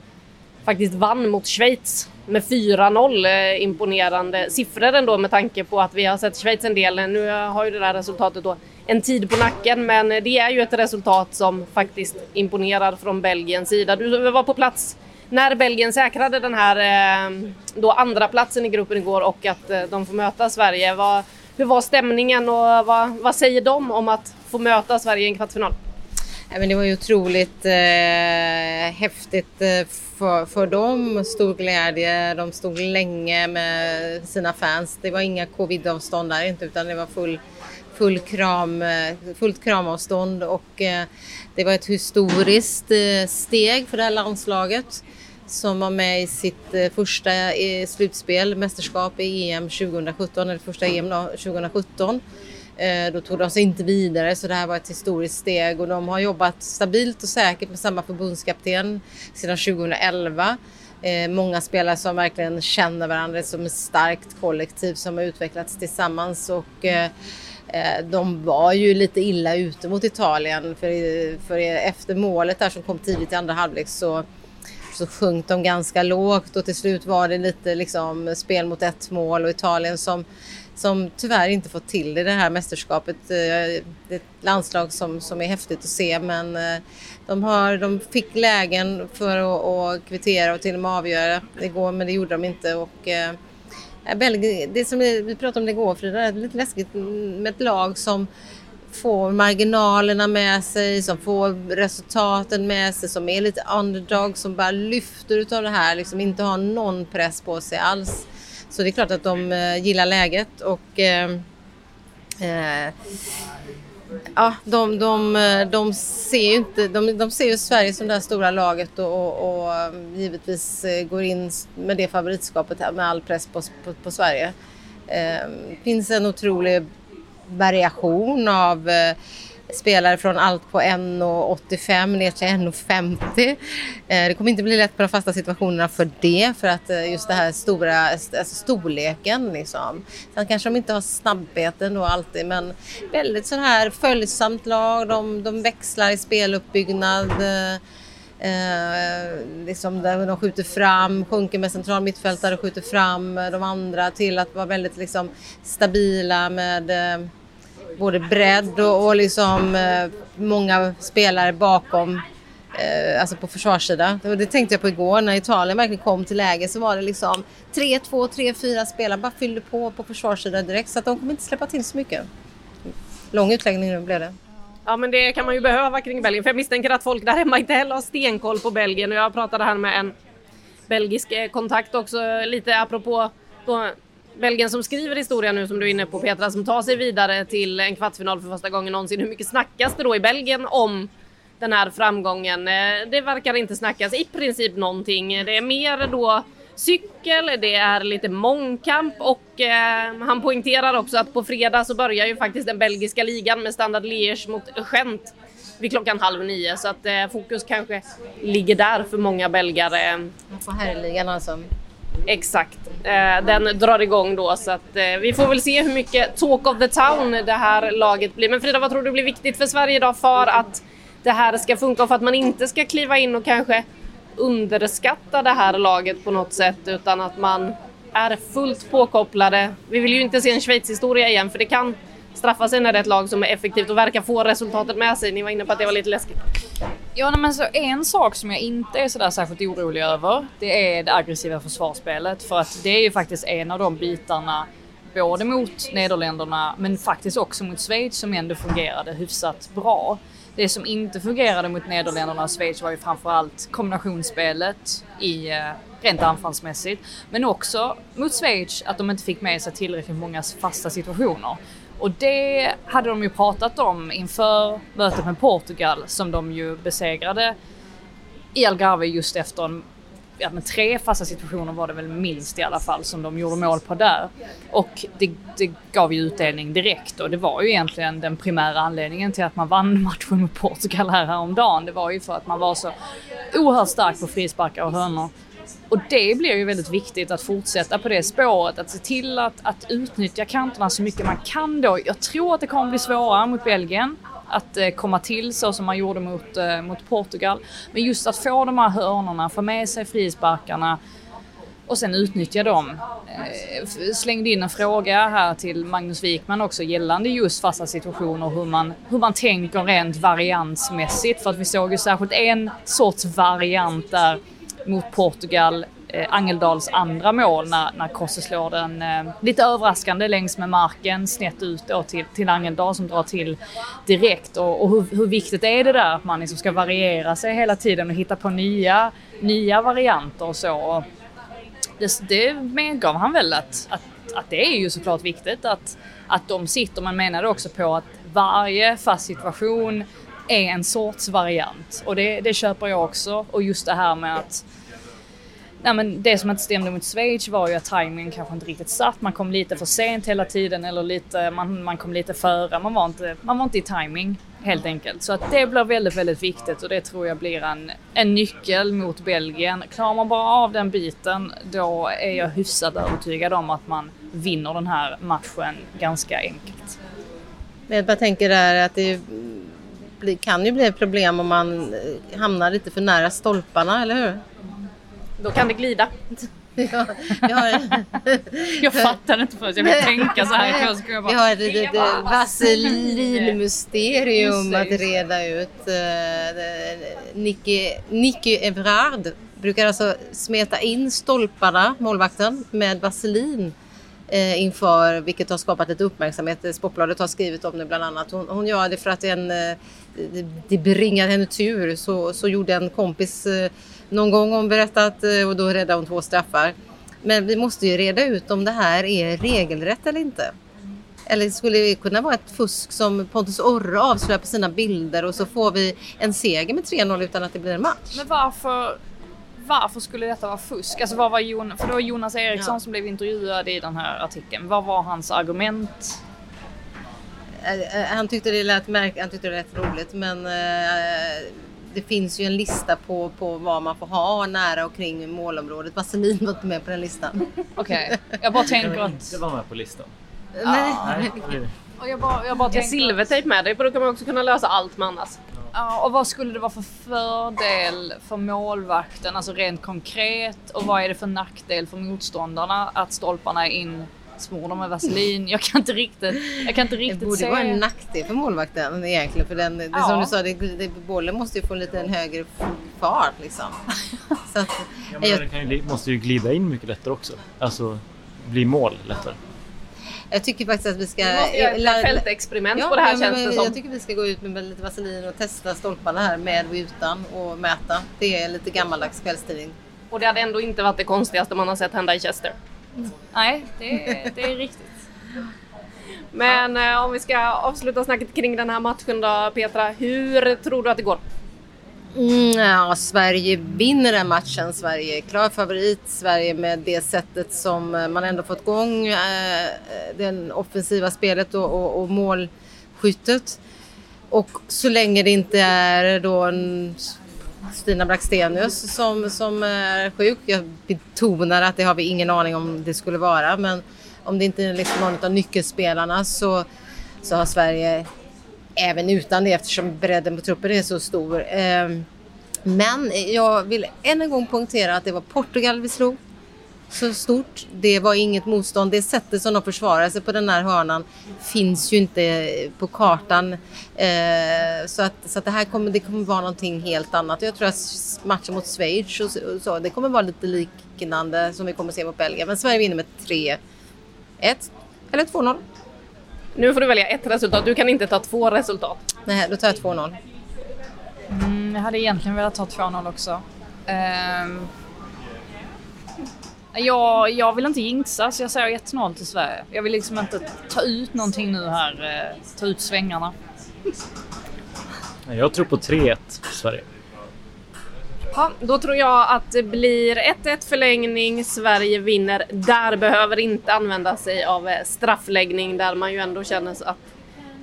faktiskt vann mot Schweiz med 4-0. Eh, imponerande siffror ändå med tanke på att vi har sett Schweiz en del. Nu har ju det där resultatet då en tid på nacken, men det är ju ett resultat som faktiskt imponerar från Belgiens sida. Du var på plats när Belgien säkrade den här eh, då andra platsen i gruppen igår och att eh, de får möta Sverige. Vad, hur var stämningen och vad, vad säger de om att få möta Sverige i en kvartsfinal? Ja, men det var ju otroligt eh, häftigt eh, för, för dem. Stor glädje. De stod länge med sina fans. Det var inga covidavstånd där inte utan det var full, full kram, eh, fullt kramavstånd och eh, det var ett historiskt eh, steg för det här landslaget som var med i sitt eh, första eh, slutspel, mästerskap i EM 2017, eller första EM 2017. Eh, då tog de sig inte vidare så det här var ett historiskt steg och de har jobbat stabilt och säkert med samma förbundskapten sedan 2011. Många spelare som verkligen känner varandra som ett starkt kollektiv som har utvecklats tillsammans och de var ju lite illa ute mot Italien för, för efter målet där som kom tidigt i andra halvlek så så sjönk de ganska lågt och till slut var det lite liksom spel mot ett mål och Italien som, som tyvärr inte fått till det, det här mästerskapet. Eh, det är ett landslag som, som är häftigt att se men eh, de, har, de fick lägen för att, att kvittera och till och med avgöra igår men det gjorde de inte. Och, eh, Belgien, det som vi pratade om det igår Frida, det är lite läskigt mm, med ett lag som får marginalerna med sig, som får resultaten med sig, som är lite underdog, som bara lyfter utav det här, liksom inte har någon press på sig alls. Så det är klart att de eh, gillar läget och eh, eh, ja, de, de, eh, de, ser ju inte, de, de ser ju Sverige som det här stora laget och, och, och eh, givetvis eh, går in med det favoritskapet här med all press på, på, på Sverige. Det eh, finns en otrolig variation av eh, spelare från allt på 1,85 ner till 1,50. Eh, det kommer inte bli lätt på de fasta situationerna för det, för att eh, just det här stora, alltså storleken liksom. Sen kanske de inte har snabbheten då alltid, men väldigt så här följsamt lag. De, de växlar i speluppbyggnad. Eh, liksom där de skjuter fram, sjunker med central mittfältare, och skjuter fram eh, de andra till att vara väldigt liksom, stabila med eh, både bredd och, och liksom, eh, många spelare bakom eh, alltså på försvarssidan. Det, det tänkte jag på igår när Italien verkligen kom till läge så var det liksom 3-2, 3-4 spelare bara fyllde på på försvarssidan direkt så att de kommer inte släppa till så mycket. Lång utläggning nu blev det. Ja men det kan man ju behöva kring Belgien för jag misstänker att folk där hemma inte heller har stenkoll på Belgien och jag pratade här med en belgisk eh, kontakt också lite apropå då Belgien som skriver historia nu som du är inne på Petra som tar sig vidare till en kvartsfinal för första gången någonsin. Hur mycket snackas det då i Belgien om den här framgången? Eh, det verkar inte snackas i princip någonting. Det är mer då cykel, det är lite mångkamp och eh, han poängterar också att på fredag så börjar ju faktiskt den belgiska ligan med Standard Liège mot Gent vid klockan halv nio så att eh, fokus kanske ligger där för många belgare. På herrligan alltså? Exakt. Eh, den drar igång då så att eh, vi får väl se hur mycket talk of the town det här laget blir. Men Frida, vad tror du blir viktigt för Sverige idag för att det här ska funka och för att man inte ska kliva in och kanske underskatta det här laget på något sätt utan att man är fullt påkopplade. Vi vill ju inte se en Schweiz-historia igen för det kan straffa sig när det är ett lag som är effektivt och verkar få resultatet med sig. Ni var inne på att det var lite läskigt. Ja, men så en sak som jag inte är sådär särskilt orolig över, det är det aggressiva försvarsspelet. För att det är ju faktiskt en av de bitarna, både mot Nederländerna men faktiskt också mot Schweiz som ändå fungerade hyfsat bra. Det som inte fungerade mot Nederländerna och Schweiz var ju framförallt kombinationsspelet i eh, rent anfallsmässigt. Men också mot Schweiz att de inte fick med sig tillräckligt många fasta situationer. Och det hade de ju pratat om inför mötet med Portugal som de ju besegrade i Algarve just efter en ja, men tre fasta situationer var det väl minst i alla fall som de gjorde mål på där. Och det, det gav ju utdelning direkt och det var ju egentligen den primära anledningen till att man vann matchen mot Portugal här häromdagen. Det var ju för att man var så oerhört stark på frisparkar och hörnor. Och det blir ju väldigt viktigt att fortsätta på det spåret, att se till att, att utnyttja kanterna så mycket man kan då. Jag tror att det kommer bli svårare mot Belgien att eh, komma till så som man gjorde mot, eh, mot Portugal. Men just att få de här hörnorna, få med sig frisparkarna och sen utnyttja dem. Eh, slängde in en fråga här till Magnus Wikman också gällande just fasta situationer, hur man, hur man tänker rent variansmässigt. För att vi såg ju särskilt en sorts variant där mot Portugal eh, Angeldals andra mål när, när Kosse slår den eh, lite överraskande längs med marken snett ut då till, till Angeldal som drar till direkt. Och, och hur, hur, viktigt är det där att man liksom ska variera sig hela tiden och hitta på nya, nya varianter och så. Och det, det medgav han väl att, att, att det är ju såklart viktigt att, att de sitter. Man menade också på att varje fast situation är en sorts variant och det, det köper jag också. Och just det här med att ja, men det som inte stämde mot Schweiz var ju att timingen kanske inte riktigt satt. Man kom lite för sent hela tiden eller lite, man, man kom lite före. Man var, inte, man var inte i timing helt enkelt. Så att det blir väldigt, väldigt viktigt och det tror jag blir en, en nyckel mot Belgien. Klarar man bara av den biten då är jag hyfsat övertygad om att man vinner den här matchen ganska enkelt. Jag bara tänker där att det kan ju bli ett problem om man eh, hamnar lite för nära stolparna, eller hur? Då kan det glida. Ja, har... jag fattar inte först, jag vill tänka så här. Jag bara... Vi har ett litet vaselinmysterium att reda ut. Nicky, Nicky Evrard brukar alltså smeta in stolparna, målvakten, med vaselin eh, inför, vilket har skapat lite uppmärksamhet. Sportbladet har skrivit om det bland annat. Hon, hon gör det för att en, det, det bringar henne tur. Så, så gjorde en kompis eh, någon gång hon berättat eh, och då räddade hon två straffar. Men vi måste ju reda ut om det här är regelrätt eller inte. Eller skulle det kunna vara ett fusk som Pontus Orre avslöjar på sina bilder och så får vi en seger med 3-0 utan att det blir en match? Men varför, varför skulle detta vara fusk? Alltså vad var Jon, för det var Jonas Eriksson ja. som blev intervjuad i den här artikeln. Vad var hans argument? Eh, eh, han tyckte det lät, märk han tyckte det lät roligt men det finns ju en lista på, på vad man får ha nära och kring målområdet. Vaselin var inte med på den listan. Okej, okay. jag bara tänker att... inte vara med på listan. Nej. Och jag bara, jag bara tänker... Silvertejp med dig för då kan man också kunna lösa allt med annars. Ja, och vad skulle det vara för fördel för målvakten, alltså rent konkret? Och vad är det för nackdel för motståndarna att stolparna är in smorda med vaselin. Jag kan inte riktigt, jag kan inte riktigt Det borde se. vara en nackdel för målvakten egentligen. För den, det, ja. som du sa, det, det, bollen måste ju få lite en högre fart liksom. Så att, ja, men jag, kan ju, måste ju glida in mycket lättare också. Alltså bli mål lättare. Jag tycker faktiskt att vi ska... Vi måste göra ett fältexperiment ja, på det här känns det som. Jag tycker vi ska gå ut med lite vaselin och testa stolparna här med och utan och mäta. Det är lite gammaldags kvällstidning. Och det hade ändå inte varit det konstigaste man har sett hända i Chester. Nej, det, det är riktigt. Men eh, om vi ska avsluta snacket kring den här matchen då Petra, hur tror du att det går? Mm, ja, Sverige vinner den matchen. Sverige är klar favorit. Sverige med det sättet som eh, man ändå fått igång eh, det offensiva spelet och, och, och målskyttet. Och så länge det inte är då en Stina Blackstenius som, som är sjuk. Jag betonar att det har vi ingen aning om det skulle vara men om det inte är liksom någon av nyckelspelarna så, så har Sverige även utan det eftersom bredden på truppen är så stor. Ehm, men jag vill än en gång poängtera att det var Portugal vi slog så stort. Det var inget motstånd. Det sättet som de försvarade sig på den här hörnan finns ju inte på kartan. Eh, så att, så att det här kommer, det kommer vara någonting helt annat. Jag tror att matchen mot Schweiz och så, det kommer vara lite liknande som vi kommer se mot Belgien. Men Sverige vinner med 3-1 eller 2-0. Nu får du välja ett resultat. Du kan inte ta två resultat. Nej, då tar jag 2-0. Mm, jag hade egentligen velat ta 2-0 också. Um... Jag, jag vill inte jinxa så jag säger 1-0 till Sverige. Jag vill liksom inte ta ut någonting nu här, eh, ta ut svängarna. Jag tror på 3-1 för Sverige. Ja, då tror jag att det blir 1-1 förlängning. Sverige vinner. Där behöver inte använda sig av eh, straffläggning där man ju ändå känner att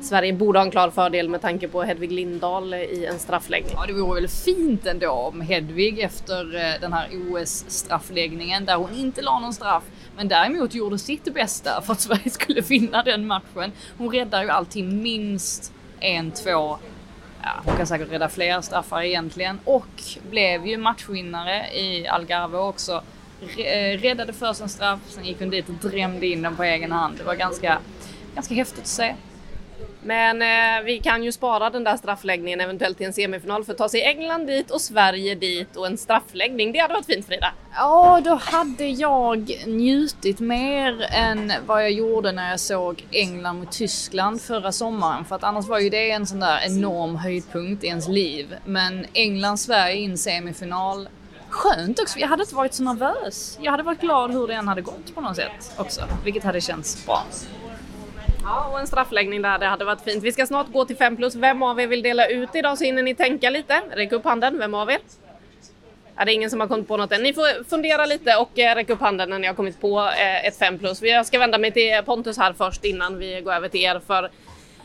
Sverige borde ha en klar fördel med tanke på Hedvig Lindahl i en straffläggning. Ja, det vore väl fint ändå om Hedvig efter eh, den här OS-straffläggningen där hon inte la någon straff men däremot gjorde sitt bästa för att Sverige skulle vinna den matchen. Hon räddar ju alltid minst en, två, ja, hon kan säkert rädda fler straffar egentligen och blev ju matchvinnare i Algarve också. Eh, räddade först en straff, sen gick hon dit och drämde in den på egen hand. Det var ganska, ganska häftigt att se. Men eh, vi kan ju spara den där straffläggningen eventuellt till en semifinal för att ta sig England dit och Sverige dit och en straffläggning. Det hade varit fint Frida. Ja, då hade jag njutit mer än vad jag gjorde när jag såg England mot Tyskland förra sommaren. För att annars var ju det en sån där enorm höjdpunkt i ens liv. Men England-Sverige in semifinal Skönt också, jag hade inte varit så nervös. Jag hade varit glad hur det än hade gått på något sätt också, vilket hade känts bra. Ja, och en straffläggning där, det hade varit fint. Vi ska snart gå till 5 plus. Vem av er vill dela ut idag så hinner ni tänka lite. Räck upp handen, vem av er? Ja, det är ingen som har kommit på något än. Ni får fundera lite och eh, räcka upp handen när ni har kommit på eh, ett 5 plus. Jag ska vända mig till Pontus här först innan vi går över till er. För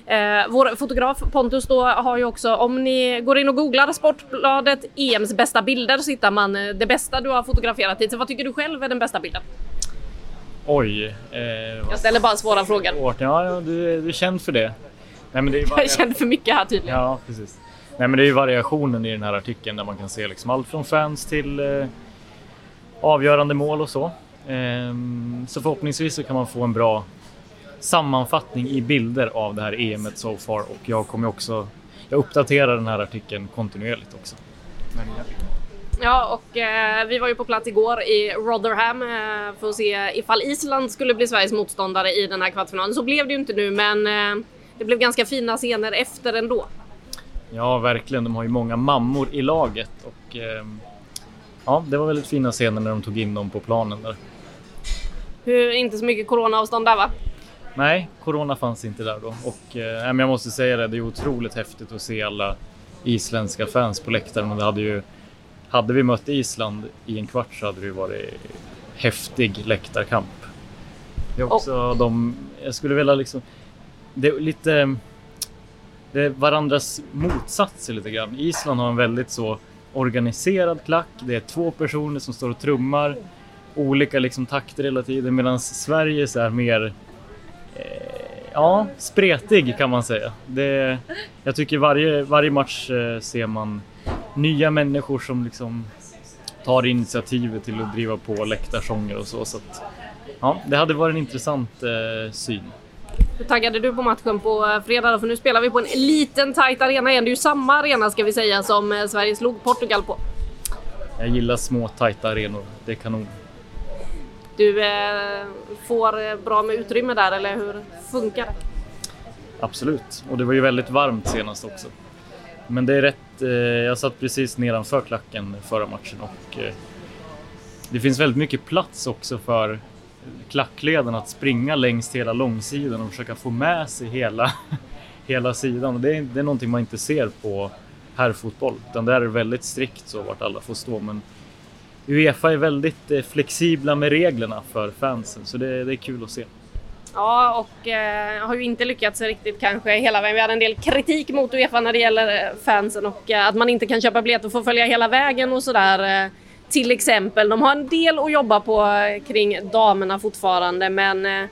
Eh, vår fotograf Pontus då har ju också, om ni går in och googlar Sportbladet EMs bästa bilder så hittar man eh, det bästa du har fotograferat hittills. Vad tycker du själv är den bästa bilden? Oj. Eh, jag ställer bara svåra frågor. Ja, ja du, du är känd för det. Nej, men det är jag är känd för mycket här tydligen. Ja, precis. Nej, men det är ju variationen i den här artikeln där man kan se liksom allt från fans till eh, avgörande mål och så. Eh, så förhoppningsvis så kan man få en bra sammanfattning i bilder av det här EMet so far och jag kommer också jag uppdaterar den här artikeln kontinuerligt också. Men, ja. Ja, och eh, vi var ju på plats igår i Rotherham eh, för att se ifall Island skulle bli Sveriges motståndare i den här kvartsfinalen. Så blev det ju inte nu, men eh, det blev ganska fina scener efter ändå. Ja, verkligen. De har ju många mammor i laget och eh, ja, det var väldigt fina scener när de tog in dem på planen där. Hur, inte så mycket coronaavstånd där va? Nej, corona fanns inte där då och eh, men jag måste säga det, det är otroligt häftigt att se alla isländska fans på läktaren och det hade ju hade vi mött Island i en kvart så hade det varit häftig läktarkamp. Det är också oh. de, jag skulle vilja liksom, det är lite, det är varandras motsatser lite grann. Island har en väldigt så organiserad klack, det är två personer som står och trummar, olika liksom takter hela tiden medan Sverige så är mer eh, Ja, spretig kan man säga. Det, jag tycker varje, varje match eh, ser man nya människor som liksom tar initiativet till att driva på läktarsånger och så. så att, ja, det hade varit en intressant eh, syn. Hur taggade du på matchen på eh, fredag? För nu spelar vi på en liten tight arena igen. Det är ju samma arena ska vi säga som eh, Sverige slog Portugal på. Jag gillar små tajta arenor. Det är kanon. Du eh, får bra med utrymme där eller hur funkar det? Absolut, och det var ju väldigt varmt senast också. Men det är rätt. Eh, jag satt precis nedanför klacken förra matchen och eh, det finns väldigt mycket plats också för klackledaren att springa längs hela långsidan och försöka få med sig hela, hela sidan. Det, är, det är någonting man inte ser på herrfotboll, utan det är väldigt strikt så vart alla får stå. Men Uefa är väldigt eh, flexibla med reglerna för fansen, så det, det är kul att se. Ja, och eh, har ju inte lyckats riktigt kanske hela vägen. Vi hade en del kritik mot Uefa när det gäller eh, fansen och eh, att man inte kan köpa biljetter och få följa hela vägen och sådär. Eh, till exempel. De har en del att jobba på eh, kring damerna fortfarande, men eh,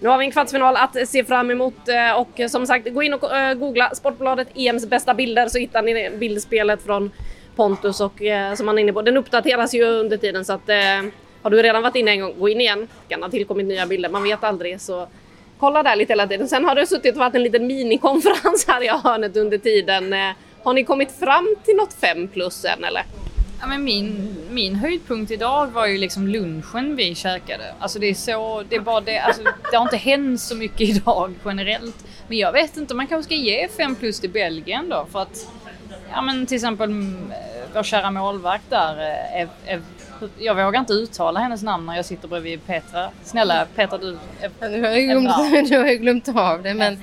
nu har vi en kvartsfinal att se fram emot eh, och som sagt, gå in och googla Sportbladet EMs bästa bilder så hittar ni bildspelet från Pontus och som han är inne på. Den uppdateras ju under tiden så att har du redan varit inne en gång, gå in igen. Det kan ha tillkommit nya bilder, man vet aldrig. Så kolla där lite hela tiden. Sen har det suttit och varit en liten minikonferens här i hörnet under tiden. Eh, har ni kommit fram till något 5 plus än eller? Ja, men min, min höjdpunkt idag var ju liksom lunchen vi käkade. Alltså det är så, det är bara det, alltså, det har inte hänt så mycket idag generellt. Men jag vet inte, man kanske ska ge 5 plus till Belgien då för att Ja men till exempel mm, vår kära målvakt där, eh, Ev, Ev, jag vågar inte uttala hennes namn när jag sitter bredvid Petra. Snälla Petra du... Du har ju glömt, du har ju glömt av det men...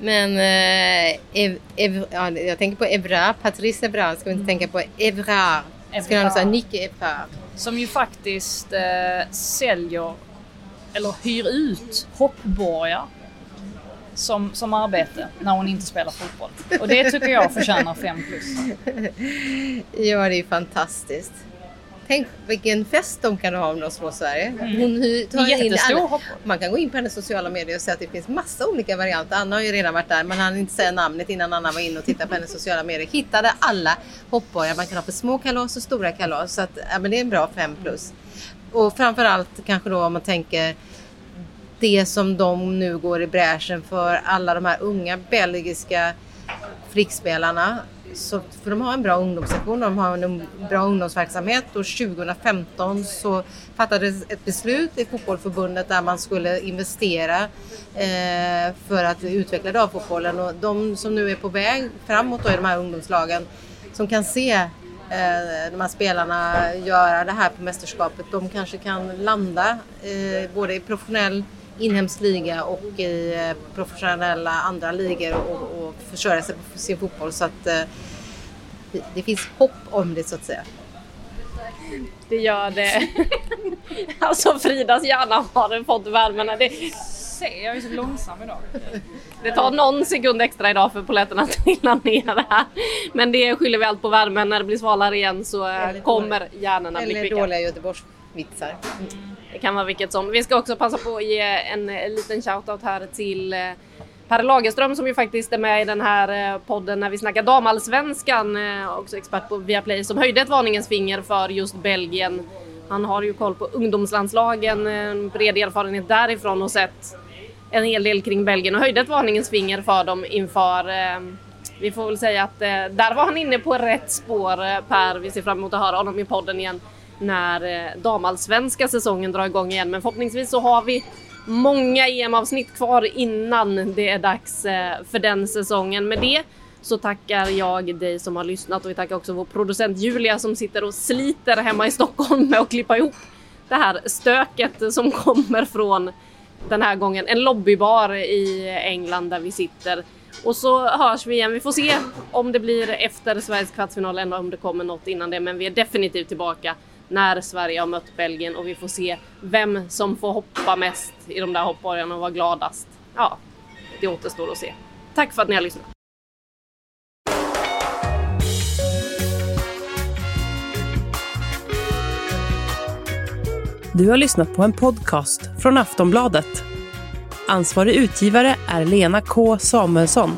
Men... Eh, Ev, Ev, ja, jag tänker på Evra, Patrice Evra. Ska vi inte tänka på Evra? Ska jag säga Nicke Epar. Som ju faktiskt eh, säljer eller hyr ut hoppborgar som, som arbete när hon inte spelar fotboll. Och det tycker jag förtjänar 5 plus. Ja, det är fantastiskt. Tänk vilken fest de kan ha om de slår Sverige. Mm. Hon tar in alla. Man kan gå in på hennes sociala medier och se att det finns massa olika varianter. Anna har ju redan varit där men han inte säga namnet innan Anna var inne och tittade på hennes sociala medier. Hittade alla hoppborgar man kan ha för små kalas och stora kalas. Så att, ja, men det är en bra 5 plus. Och framförallt kanske då om man tänker det som de nu går i bräschen för alla de här unga belgiska flickspelarna. Så, för de har en bra ungdomssektion, de har en bra ungdomsverksamhet och 2015 så fattades ett beslut i fotbollförbundet där man skulle investera eh, för att utveckla damfotbollen. Och de som nu är på väg framåt då i de här ungdomslagen som kan se eh, de här spelarna göra det här på mästerskapet, de kanske kan landa eh, både i professionell inhemsk liga och i eh, professionella andra ligor och, och försörja sig på sin fotboll. Så att eh, det, det finns hopp om det så att säga. Det gör det. alltså Fridas hjärna har fått värmen. Det, Se, jag är så långsam idag. det tar någon sekund extra idag för poletterna att trilla ner här. Men det skyller vi allt på värmen. När det blir svalare igen så eh, Eller kommer hjärnorna bli Eller kvicka. dåliga Göteborgsvitsar. Det kan vara vilket som. Vi ska också passa på att ge en eh, liten shoutout här till eh, Per Lagerström som ju faktiskt är med i den här eh, podden när vi snackar damallsvenskan. Också expert på Viaplay som höjde ett varningens finger för just Belgien. Han har ju koll på ungdomslandslagen, en bred erfarenhet därifrån och sett en hel del kring Belgien och höjde ett varningens finger för dem inför vi får väl säga att där var han inne på rätt spår Per. Vi ser fram emot att höra honom i podden igen när eh, damallsvenska säsongen drar igång igen. Men förhoppningsvis så har vi många EM-avsnitt kvar innan det är dags eh, för den säsongen. Med det så tackar jag dig som har lyssnat och vi tackar också vår producent Julia som sitter och sliter hemma i Stockholm med att klippa ihop det här stöket som kommer från den här gången en lobbybar i England där vi sitter. Och så hörs vi igen. Vi får se om det blir efter Sveriges kvartsfinal eller om det kommer något innan det. Men vi är definitivt tillbaka när Sverige har mött Belgien och vi får se vem som får hoppa mest i de där hoppborgarna och vara gladast. Ja, det återstår att se. Tack för att ni har lyssnat. Du har lyssnat på en podcast från Aftonbladet. Ansvarig utgivare är Lena K Samuelsson.